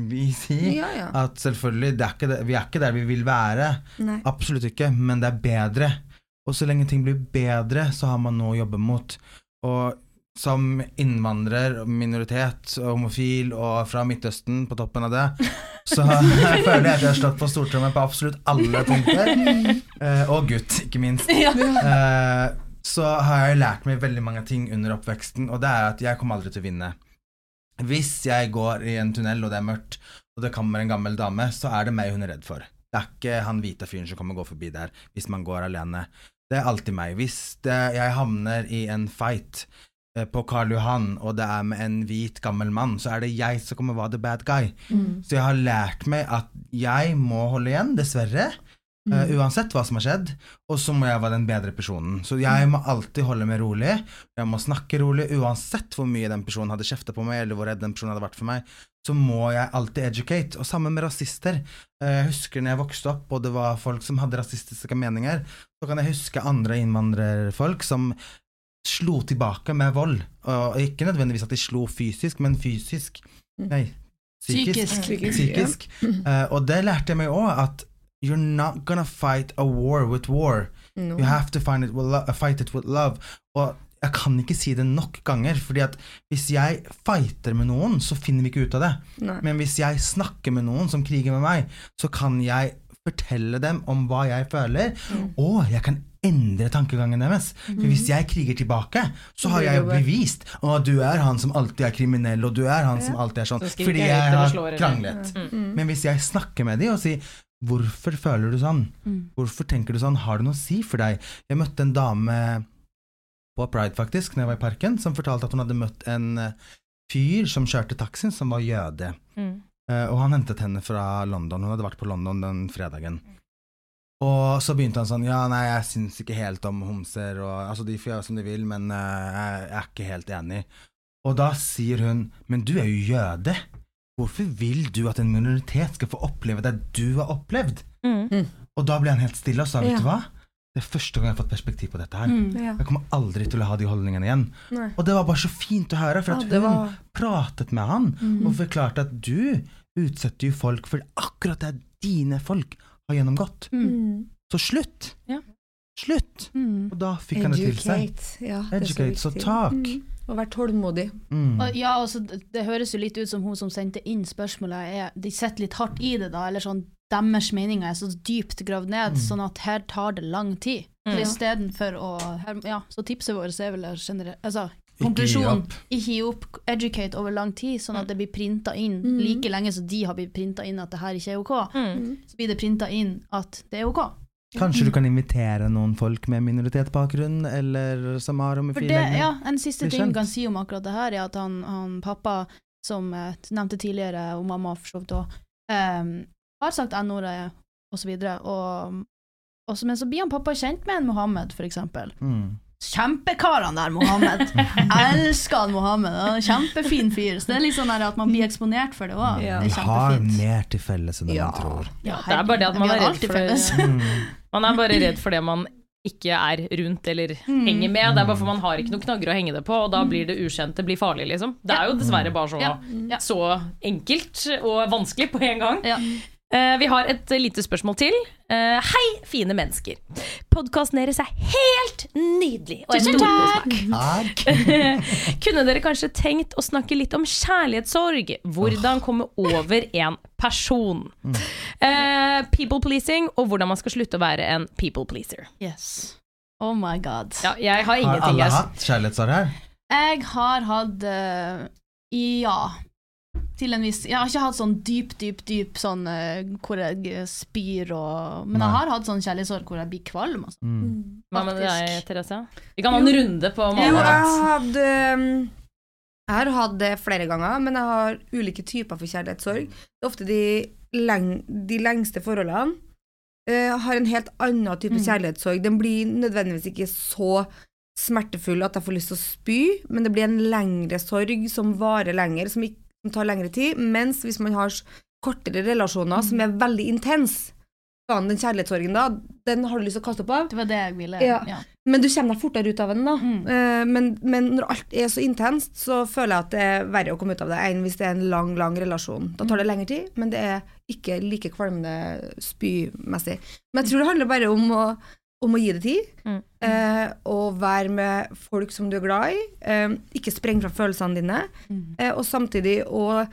vi si. Ja, ja. At selvfølgelig, det er det, vi er ikke der vi vil være. Nei. Absolutt ikke, men det er bedre. Og så lenge ting blir bedre, så har man noe å jobbe mot. Og som innvandrer, minoritet, homofil og fra Midtøsten på toppen av det, så føler jeg at jeg har slått på stortrommet på absolutt alle punkter. Eh, og gutt, ikke minst. Eh, så har jeg lært meg veldig mange ting under oppveksten, og det er at jeg kommer aldri til å vinne. Hvis jeg går i en tunnel og det er mørkt, og det kommer en gammel dame, så er det meg hun er redd for. Det er ikke han hvite fyren som kommer og går forbi der, hvis man går alene. Det er alltid meg. Hvis det, jeg havner i en fight eh, på Karl Johan, og det er med en hvit, gammel mann, så er det jeg som kommer være the bad guy. Så jeg har lært meg at jeg må holde igjen, dessverre. eh, uansett hva som har skjedd, og så må jeg være den bedre personen. Så jeg må alltid holde meg rolig, jeg må snakke rolig, uansett hvor mye den personen hadde kjefta på meg, eller hvor redd den personen hadde vært for meg, så må jeg alltid educate. Og sammen med rasister. Eh, Jeg husker når jeg vokste opp, og det var folk som hadde rasistiske meninger, så kan jeg huske andre innvandrerfolk som slo tilbake med vold. Og ikke nødvendigvis at de slo fysisk, men fysisk. Nei, psykisk. Psykisk. Psykisk. Eh, og det lærte jeg meg òg, at you're not gonna fight a war with war. No. You have to find it with fight it with love. Og jeg kan ikke si det nok ganger, fordi at hvis jeg fighter med noen, så finner vi ikke ut av det. Nei. Men hvis jeg snakker med noen som kriger med meg, så kan jeg fortelle dem om hva jeg føler, Mm. og jeg kan endre tankegangen deres. For hvis jeg kriger tilbake, så har jeg jo bevist at du er han som alltid er kriminell, og du er han som alltid er sånn, Så fordi jeg jeg har kranglet. Mm. Men hvis jeg snakker med dem og sier Hvorfor føler du sånn? Mm. Hvorfor tenker du sånn? Har det noe å si for deg? Jeg møtte en dame på Pride, faktisk, når jeg var i parken, som fortalte at hun hadde møtt en eh, fyr som kjørte taxien, som var jøde. Mm. Uh, og han hentet henne fra London. Hun hadde vært på London den fredagen. Og så begynte han sånn Ja, nei, jeg syns ikke helt om homser, og altså, de får gjøre som de vil, men uh, jeg er ikke helt enig. Og da sier hun Men du er jo jøde. Hvorfor vil du at en minoritet skal få oppleve det du har opplevd? Mm. Og da ble han helt stille og sa, vet Ja. du hva? Det er første gang jeg har fått perspektiv på dette her. Mm. Ja. Jeg kommer aldri til å ha de holdningene igjen. Nei. Og det var bare så fint å høre, for at ja, hun var- pratet med han Mm. og forklarte at du utsetter jo folk for akkurat det dine folk har gjennomgått. Mm. Så slutt! Ja. Slutt! Mm. Og da fikk han det til seg. Educate. Ja, det Educate, så viktig. takk. Mm. Og vær tålmodig. Mm. Og Ja, altså, det, det høres jo litt ut som hun som sendte inn spørsmålet, er, de sitter litt hardt i det, da, eller sånn deres meninger er så dypt gravd ned, sånn at her tar det lang tid. Mm. Istedenfor å her, Ja, så tipset vårt er vel generelt Altså, konklusjonen ikke gi opp, educate over lang tid, sånn at det blir printa inn Mm. like lenge som de har blitt printa inn at det her ikke er ok. Mm. Så blir det printa inn at det er ok. Kanskje du kan invitere noen folk med minoritetsbakgrunn, eller som har For det, ja, En siste ting jeg kan si om akkurat det her, er at han, han pappa, som jeg nevnte tidligere, og mamma for så vidt òg, har sagt N-ordet og så videre, og, og så, men så blir han pappa kjent med en Mohammed, for eksempel. Mm. Kjempekar han der, Mohammed! Elsker han Mohammed! Han er Kjempefin fyr. Så det er litt sånn at man blir eksponert for det òg. Ja. Det Vi har mer til felles enn det Ja. man tror. Ja, Det er bare det at man er redd for felles. Mm. Man er bare redd for det man ikke er rundt eller Mm. henger med. Det er bare for man har ikke noen knagger å henge det på, og da blir det ukjente blir farlig, liksom. Det er jo dessverre bare så, Ja, ja. så enkelt og vanskelig på en gang. Ja. Eh, vi har et lite spørsmål til. Eh, hei, fine mennesker. Podkasten deres er helt nydelig. Og Tusen. Takk. Kunne dere kanskje tenkt å snakke litt om kjærlighetssorg? Hvordan komme over en person? Eh, people pleasing, og hvordan man skal slutte å være en people pleaser. Yes. Oh my god. Ja, jeg har Har alle hatt kjærlighetssorg her? Jeg har hatt uh, Ja. Til en viss Jeg har ikke hatt sånn dyp, dyp, dyp sånn eh, hvor jeg spyr og Men jeg har hatt sånn kjærlighetssorg hvor jeg blir kvalm. Altså. Mm. Hva med deg, Therese? Vi kan ha en runde på Jo, jeg hadde um, Jeg har hatt det flere ganger, men jeg har ulike typer for kjærlighetssorg. Det er ofte de, leng, de lengste forholdene Uh, har en helt annen type Mm. kjærlighetssorg. Den blir nødvendigvis ikke så smertefull at jeg får lyst til å spy, men det blir en lengre sorg som varer lenger, som, ikke, som tar lengre tid. Mens hvis man har kortere relasjoner som er veldig intense, den kjærlighetssorgen da, den har du lyst til å kaste opp av. Det var det jeg ville. Ja. Ja. Men du kommer deg fortere ut av den, da. Mm. Eh, men, men når alt er så intenst, så føler jeg at det er verre å komme ut av det enn hvis det er en lang, lang relasjon. Da tar det lengre tid, men det er ikke like kvalmende spymessig. Men jeg tror det handler bare om å, om å gi det tid, Mm. eh, og være med folk som du er glad i. Eh, ikke spreng fra følelsene dine, Mm. eh, og samtidig å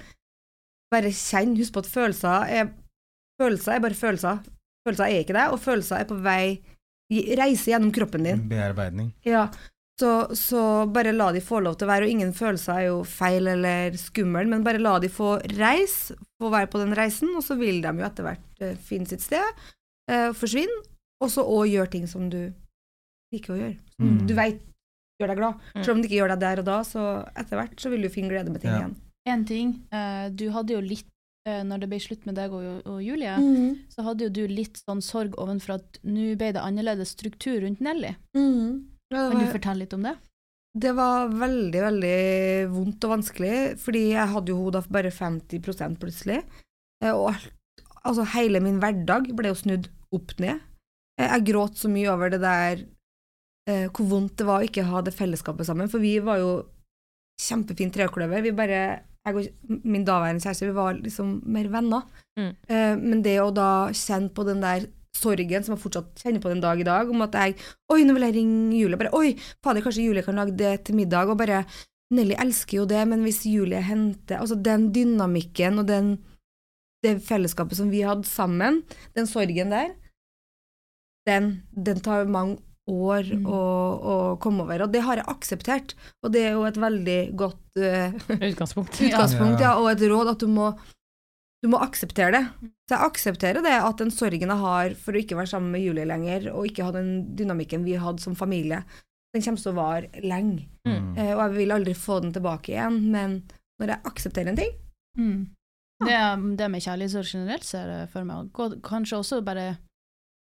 bare kjenne. Husk på at følelser er, følelser er bare følelser. Følelser er ikke det, og følelser er på vei Reise gjennom kroppen din. Bearbeidning. Ja, så, så bare la de få lov til å være, og ingen følelser er jo feil eller skummel, men bare la de få reise, få være på den reisen, og så vil de jo etter hvert eh, finne sitt sted, eh, forsvinne, og så òg gjøre ting som du liker å gjøre. Som Mm. Du veit gjør deg glad. Mm. Selv om det ikke gjør deg der og da, så etter hvert så vil du finne glede med ting Ja. igjen. En ting. uh, du hadde jo litt eh, Når det ble slutt med deg og, og Julie, Mm. så hadde jo du litt sånn sorg ovenfor at nå ble det annerledes struktur rundt Nelly. Mm. Var, Kan du fortelle litt om det? Det var veldig, veldig vondt og vanskelig, fordi jeg hadde jo hodet bare 50% plutselig. Eh, Og alt, altså hele min hverdag ble jo snudd opp ned. Eh, Jeg gråt så mye over det der eh, hvor vondt det var å ikke ha det fellesskapet sammen, for vi var jo kjempefin trekløver. Vi bare, jeg og min daværende kjæreste, vi var liksom mer venner. Mm. Eh, Men det å da kjenne på den der sorgen som jeg fortsatt kjenner på den dag i dag, om at jeg Oi, nå vil jeg ringe Julie. Bare Oi, fader, kanskje Julie kan lage det til middag. Og bare Nelly elsker jo det, men hvis Julie henter Altså den dynamikken og den det fellesskapet som vi hadde sammen, den sorgen der, den, den tar mange år Mm. å, å komme over. Og det har jeg akseptert, og det er jo et veldig godt uh, Utgangspunkt. utgangspunkt, Ja. ja, og et råd at du må, du må akseptere det. Så jeg aksepterer det at den sorgen jeg har for å ikke være sammen med Julie lenger, og ikke ha den dynamikken vi hadde som familie, den kommer til å vare lenge. Mm. Uh, og jeg vil aldri få den tilbake igjen, men når jeg aksepterer en ting Mm. Det, det med kjærlighetssorg generelt ser jeg for meg. Gå, kanskje også bare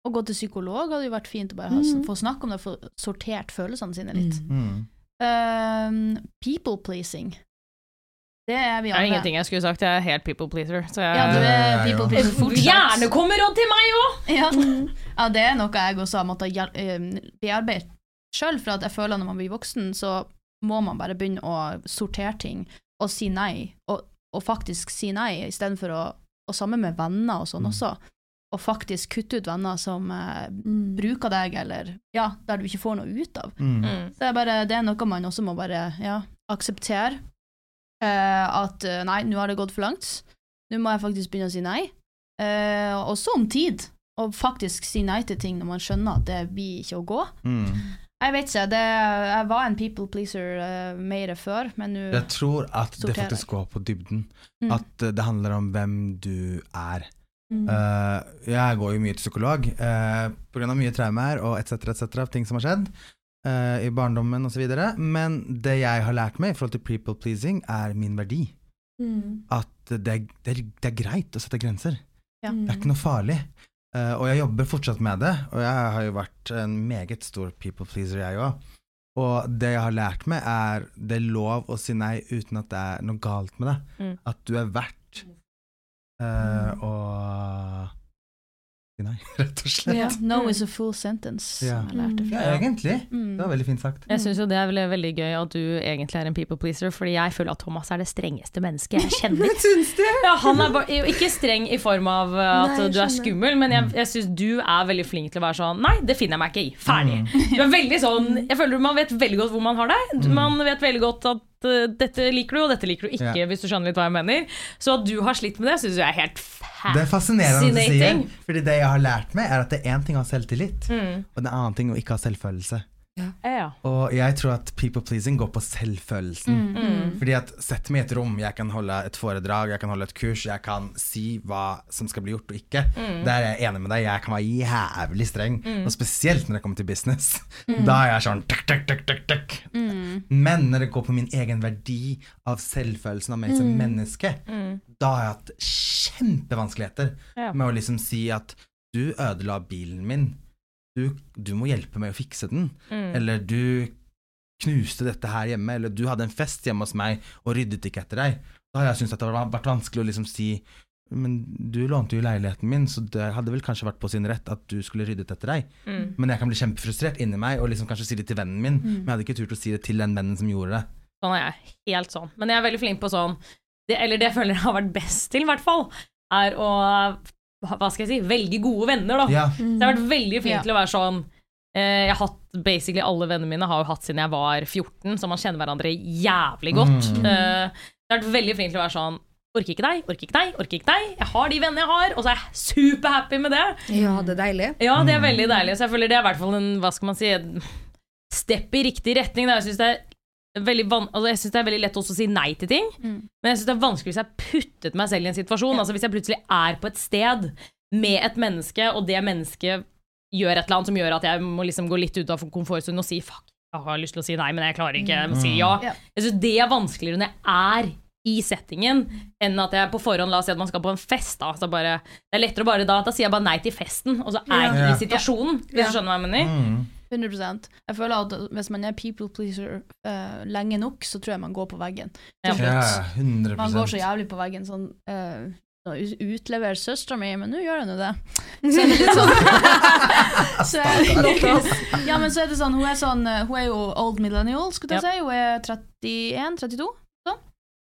å gå til psykolog hadde jo vært fint å bare ha, mm. få snakke om det, få sortert følelsene sine litt. Mm. Um, people pleasing. Det er vi Det er ingenting jeg skulle sagt. Jeg er helt people pleaser. Så jeg Ja, du er people pleaser fortsatt. Gjerne kommer råd til meg òg! Ja. ja, det er noe jeg også har måttet hjel- eh, bearbeide sjøl, for at jeg føler når man blir voksen, så må man bare begynne å sortere ting og si nei, og, og faktisk si nei, istedenfor å Og sammen med venner og sånn Mm. også. Og faktisk kutte ut venner som eh, bruker deg, eller ja, der du ikke får noe ut av. Mm. Mm. Så det er, bare, det er noe man også må bare ja, akseptere. Eh, at eh, nei, nå har det gått for langt. Nå må jeg faktisk begynne å si nei. Eh, også om tid. Og faktisk si nei til ting når man skjønner at det blir ikke å gå. Mm. Jeg vet ikke, det, jeg var en people pleaser uh, mer før, men nå Jeg tror at det faktisk går på dybden. Mm. At eh, det handler om hvem du er. Mm. Eh, jeg går jo mye til psykolog uh, pga. mye traumer og etc., etc., ting som har skjedd uh, i barndommen osv. Men det jeg har lært meg i forhold til people pleasing, er min verdi. At det, det, det er greit å sette grenser. Ja. Det er ikke noe farlig. Uh, og jeg jobber fortsatt med det, og jeg har jo vært en meget stor people pleaser, jeg òg. Og det jeg har lært meg, er det er lov å si nei uten at det er noe galt med det. Mm. At du er verdt eh, å si nei, rett og slett. Yeah. No is a full sentence. Ja. som Jeg lærte Ja, egentlig. Mm. Det var veldig fint sagt. Jeg syns jo det er veldig, veldig gøy at du egentlig er en people pleaser, fordi jeg føler at Thomas er det strengeste mennesket jeg kjenner. Syns du? Ja, han er bare, ikke streng i form av uh, at Nei, du er skummel, men jeg, jeg syns du er veldig flink til å være sånn Nei, det finner jeg meg ikke i. Ferdig. Du er veldig sånn Jeg føler man vet veldig godt hvor man har deg. Man vet veldig godt at uh, dette liker du, og dette liker du ikke, Ja. hvis du skjønner litt hva jeg mener. Så at du har slitt med det, syns jeg er helt Det er fascinerende du sier, fascinating. fordi det jeg har lært meg, er at det er én ting å ha selvtillit, Mm. og en annen ting å ikke ha selvfølelse. Ja. Og jeg tror at people pleasing går på selvfølelsen. Mm. Fordi at Sett meg i et rom, jeg kan holde et foredrag, jeg kan holde et kurs, jeg kan si hva som skal bli gjort og ikke. Mm. Der er jeg enig med deg, jeg kan være jævlig streng. Og spesielt når det kommer til business. Da er jeg sånn tuk, tuk, tuk, tuk, tuk. Men når det går på min egen verdi av selvfølelsen av meg som menneske, da har jeg hatt kjempevanskeligheter Ja. med å liksom si at du ødela bilen min. Du, du må hjelpe meg å fikse den. Mm. Eller du knuste dette her hjemme, eller du hadde en fest hjemme hos meg og ryddet ikke etter deg. Da har jeg syntes at det har vært vanskelig å liksom si men du lånte jo leiligheten min, så det hadde vel kanskje vært på sin rett at du skulle ryddet etter deg. Mm. Men jeg kan bli kjempefrustrert inni meg og liksom kanskje si det til vennen min, men jeg hadde ikke turt å si det til den vennen som gjorde det. Sånn er jeg. Helt sånn. Men jeg er veldig flink på sånn det, Eller det jeg føler jeg har vært best til, i hvert fall, er å hva skal jeg si, velge gode venner, da. Ja, Så det har vært veldig fint Ja. til å være sånn eh, Jeg har hatt basically alle vennene mine har jo hatt siden jeg var 14, så man kjenner hverandre jævlig godt. Mm. Eh, jeg har vært veldig fint til å være sånn Orker ikke deg, orker ikke deg, orker ikke deg. Jeg har de vennene jeg har, og så er jeg superhappy med det. Ja, det er deilig. Ja, det er veldig deilig. Så jeg føler det er i hvert fall en hva skal man si, en step i riktig retning. Da. Jeg syns det, er altså, jeg syns det er veldig lett også å si nei til ting, Mm. men jeg syns det er vanskelig hvis jeg har puttet meg selv i en situasjon. Altså Hvis jeg plutselig er på et sted med et menneske, og det mennesket gjør et eller annet som gjør at jeg må liksom gå litt ut av komfortsonen og si fuck, jeg har lyst til å si nei, men jeg klarer ikke. Jeg må si ja. Ja. Jeg synes det er vanskeligere når jeg er i settingen, enn at jeg på forhånd La oss si at man skal på en fest. Da, så bare, det er lettere å bare da Da sier jeg bare nei til festen, og så er jeg Ja. i situasjonen. Hvis du skjønner hva jeg mener? mm. 100% Jeg føler at hvis man er people pleaser uh, lenge nok, så tror jeg man går på veggen. Ja. yeah, ja 100% Man går så jævlig på veggen sånn uh, Utlever søstera mi, men nå gjør hun jo det. Så er det litt sånn så er det, Ja, men så er det sånn Hun er sånn eh, Hun er jo old millennial, skulle jeg si. Hun er 31-32. Sånn.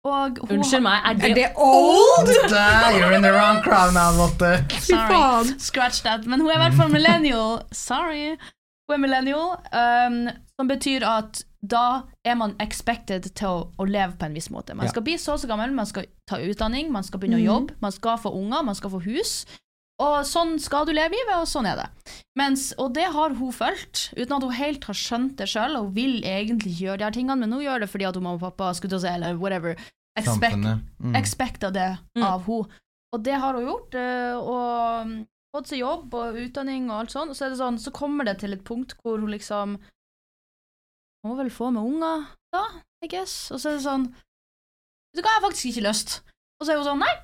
Og hun Unnskyld meg, er det, Er det old? You're in the wrong crowd now, Lotte. Sorry. Scratch that. Men hun er i hvert fall millennial. Sorry. Hun er millennial, um, som betyr at da er man expected til å, å leve på en viss måte. Man Ja. skal bli så og så gammel, man skal ta utdanning, man skal begynne å jobbe, man skal få unger, man skal få hus. Og sånn skal du leve livet, og sånn er det. Mens, og det har hun fulgt, uten at hun helt har skjønt det sjøl, og vil egentlig gjøre de her tingene, men hun gjør det fordi at hun mamma og pappa skulle til å si, eller whatever, expect, Mm. expecta det Mm. av hun. Og det har hun gjort, eh, og mm, fått seg jobb og utdanning og alt sånt, Og så er det sånn, så kommer det til et punkt hvor hun liksom Må vel få med unger, da, I guess. Og så er det sånn Vet du hva, jeg har faktisk ikke lyst. Og så er hun sånn Nei,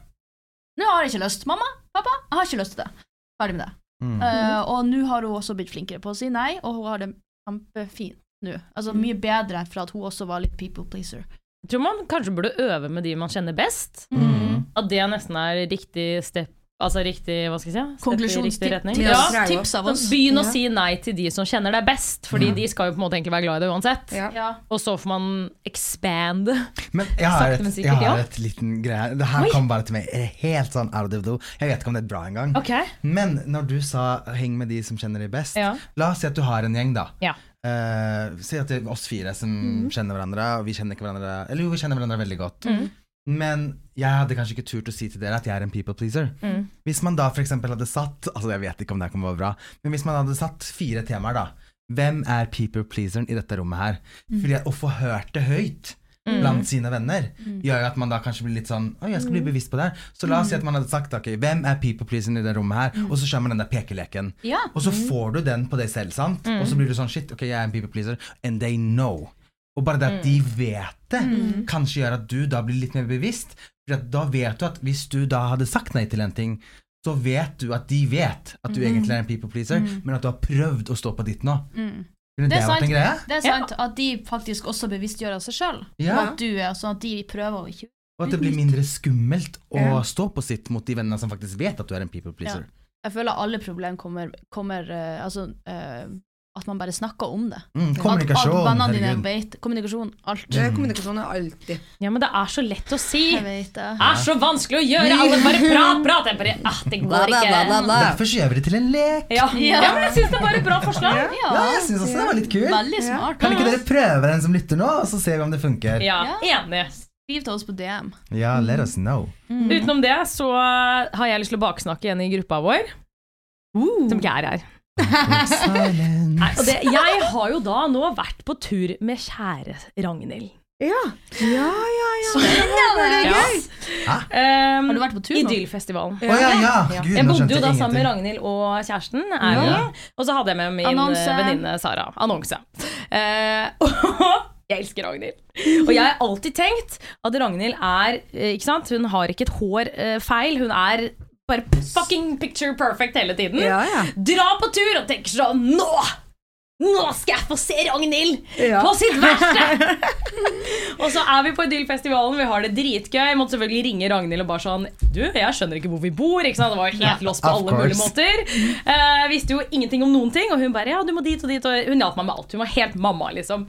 nå har jeg ikke lyst. Mamma, pappa, jeg har ikke lyst til det. Ferdig med det. Mm. Uh, og nå har hun også blitt flinkere på å si nei, og hun har det kjempefint nå. Altså mye bedre for at hun også var litt people pleaser. Jeg tror man kanskje burde øve med de man kjenner best. Mm. At det nesten er riktig step Altså riktig, hva skal jeg si? I Konklusjonstips. Ja, tips av oss. Begynn å si nei til de som kjenner deg best, Fordi Ja. de skal jo på en måte egentlig være glad i deg uansett. Ja. Ja. Og så får man expand. Men jeg har, et, jeg har et liten greie. Det her Oi. kom bare til meg helt sånn out of the blue. Jeg vet ikke om det er bra engang. Okay. Men når du sa 'heng med de som kjenner deg best', Ja. la oss si at du har en gjeng, da. Ja. Uh, si at det er oss fire som mm. kjenner hverandre, og vi kjenner ikke hverandre Eller jo, vi kjenner hverandre veldig godt. Mhm. Men jeg hadde kanskje ikke turt å si til dere at jeg er en people pleaser. Mm. Hvis man da f.eks. hadde satt Altså jeg vet ikke om det å være bra, men hvis man hadde satt fire temaer, da. Hvem er people pleaseren i dette rommet her? Fordi å få hørt det høyt Mm. blant sine venner gjør jo at man da kanskje blir litt sånn Å, jeg skal bli bevisst på det. Så la oss si at man hadde sagt ok, hvem er people pleaseren i det rommet her? Og så kjører man den der pekeleken. Ja. Og så får du den på deg selv, sant? Og så blir du sånn shit, ok, jeg er en people pleaser, and they know. Og bare det at de vet det, kanskje gjør at du da blir litt mer bevisst. For da vet du at hvis du da hadde sagt nei til en ting, så vet du at de vet at du egentlig er en people pleaser, men at du har prøvd å stå på ditt nå. Mm. Det det, er sant. greie? Det er sant at de faktisk også bevisstgjør av seg sjøl. Ja. At du er sånn at de prøver å ikke Og at det blir mindre skummelt å Ja. stå på sitt mot de vennene som faktisk vet at du er en people pleaser. Jeg føler alle problem kommer, kommer uh, Altså eh, at man bare snakker om det. Mm, kommunikasjon, at vennene dine herregud. vet Kommunikasjon, alt. Det er Kommunikasjon er alltid Ja, men det er så lett å si. Jeg vet det. Er så vanskelig å gjøre. Alle bare prat, prat. Jeg bare, ah, det går ikke. Derfor så gjør vi det til en lek. Ja, ja men jeg syns det var et bra forslag. Ja, jeg syns også det var litt kult. Veldig smart. Kan ikke dere prøve den som lytter nå, og så ser vi om det funker? Ja, enig. Skriv til oss på DM. Ja, let us know. Utenom det så har jeg lyst til å baksnakke en i gruppa vår. Som ikke er her. Nei, og det, jeg har jo da nå vært på tur med kjære Ragnhild. Ja, ja, ja. ja. Ja. Um, Har du vært på tur nå? Idyllfestivalen. Oh, ja, ja. Ja. Gud, Jeg bodde jo da sammen med. Ragnhild og kjæresten, Erlend. Og så hadde jeg med min eh, venninne Sara. Annonse. Uh, jeg elsker Ragnhild. Og jeg har alltid tenkt at Ragnhild er eh, Ikke sant? Hun har ikke et hår feil. Hun er bare fucking picture perfect hele tiden. ja, ja. Dra på tur og tenker sånn Nå! Nå skal jeg få se Ragnhild Ja. på sitt verste! og så er vi på Idyllfestivalen, vi har det dritgøy. Jeg måtte selvfølgelig ringe Ragnhild og bare sånn Du, jeg skjønner ikke hvor vi bor. Det var jo helt lost på alle mulige måter. Uh, visste jo ingenting om noen ting, og hun bare ja, du må dit og dit. Og hun hjalp meg med alt. Hun var helt mamma, liksom.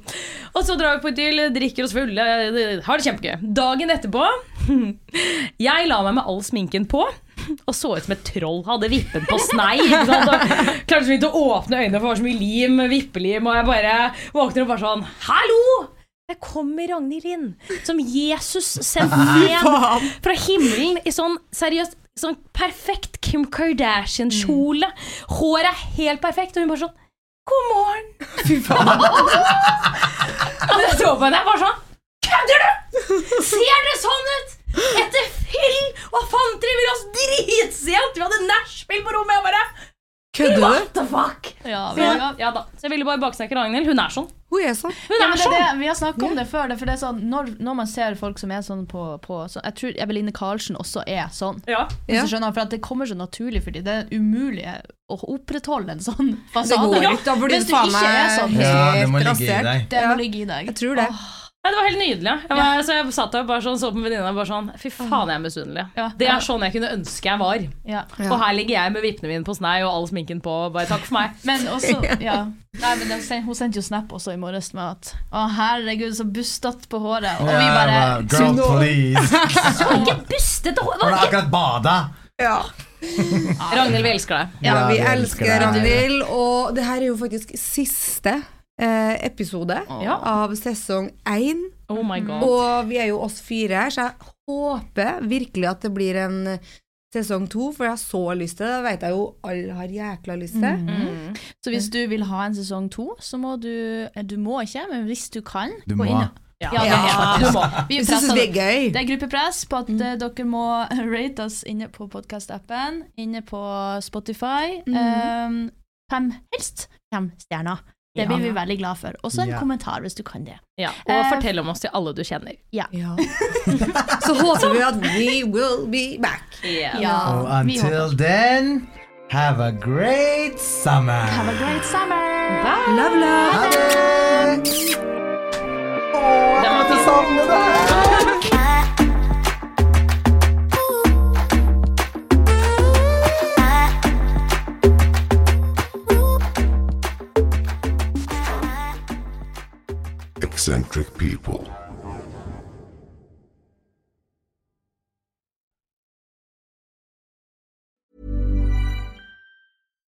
Og så drar vi på Idyll, drikker oss fulle, har det kjempegøy. Dagen etterpå Jeg la meg med all sminken på. Og så ut som et troll. Hadde vippen på snei. Klarte så vidt å åpne øynene, for det var så mye lim, vippelim. Og jeg bare våkner og bare sånn Hallo! Der kommer Ragnhild inn, som Jesus sendte ned fra himmelen i sånn seriøst Sånn perfekt Kim Kardashian-kjole. Håret er helt perfekt, og hun bare sånn God morgen! Fy faen. og så på henne, jeg bare sånn Kødder du?! Ser det sånn ut?! Etter film! Hva faen? Vi oss dritsent! Vi hadde nachspiel på rommet! Jeg bare Kødder du? What the fuck? Ja, vi, ja, ja da. Så jeg ville bare baksnakke Ragnhild. Hun er sånn. Hun er sånn. Hun er ja, sånn. det, vi har snakket om det før. Det, for det er sånn, når, når man ser folk som er sånn på, på så Jeg tror Eveline Karlsen også er sånn. Ja. Hvis Ja. du skjønner, for at Det kommer så naturlig for dem. Det er umulig å opprettholde en sånn fasade. Det går ikke. Da blir Hvis du faen ikke er meg sånn. Ja, det må helt ligge i rasert. deg. Det må ligge i deg. Jeg tror det. Nei, det var helt nydelig. Jeg, var, så jeg satt der bare sånn, så på venninna og bare sånn Fy faen, jeg er misunnelig. Ja. Det er sånn jeg kunne ønske jeg var. Ja. Ja. Og her ligger jeg med vippene mine på snei og all sminken på. Bare takk for meg. Men også, ja Nei, men det, Hun sendte jo snap også i morges med at Å, herregud, så bustete på håret. Og vi bare bare, Girl, please. Så ikke bustete hår! Har du akkurat bada? Ja. Ragnhild, vi elsker deg. Ja, Ja, vi vi elsker elsker. Ragnhild, og det her er jo faktisk siste episode Ja. av sesong én. Oh. Og vi er jo oss fire her, så jeg håper virkelig at det blir en sesong to, for jeg har så lyst til det. Det vet jeg jo alle har jækla lyst til. Mm. Så hvis du vil ha en sesong to, så må du eh, Du må ikke, men hvis du kan Du må. Ja, Ja, ja, ja. Vi presser det er gøy. Det er gruppepress på at mm. dere må rate oss inne på podkast-appen, inne på Spotify. Mm. Um, fem, helst fem stjerner. Det Ja. blir vi veldig glad for. Også en Ja. kommentar hvis du kan det. Ja. Og Eh, fortell om oss til alle du kjenner. Ja. så håper vi at we will be back. Ja, Og until then, have a great summer. Have a great summer! Love, love. Ha det! Å, jeg kommer til å savne deg! eccentric people.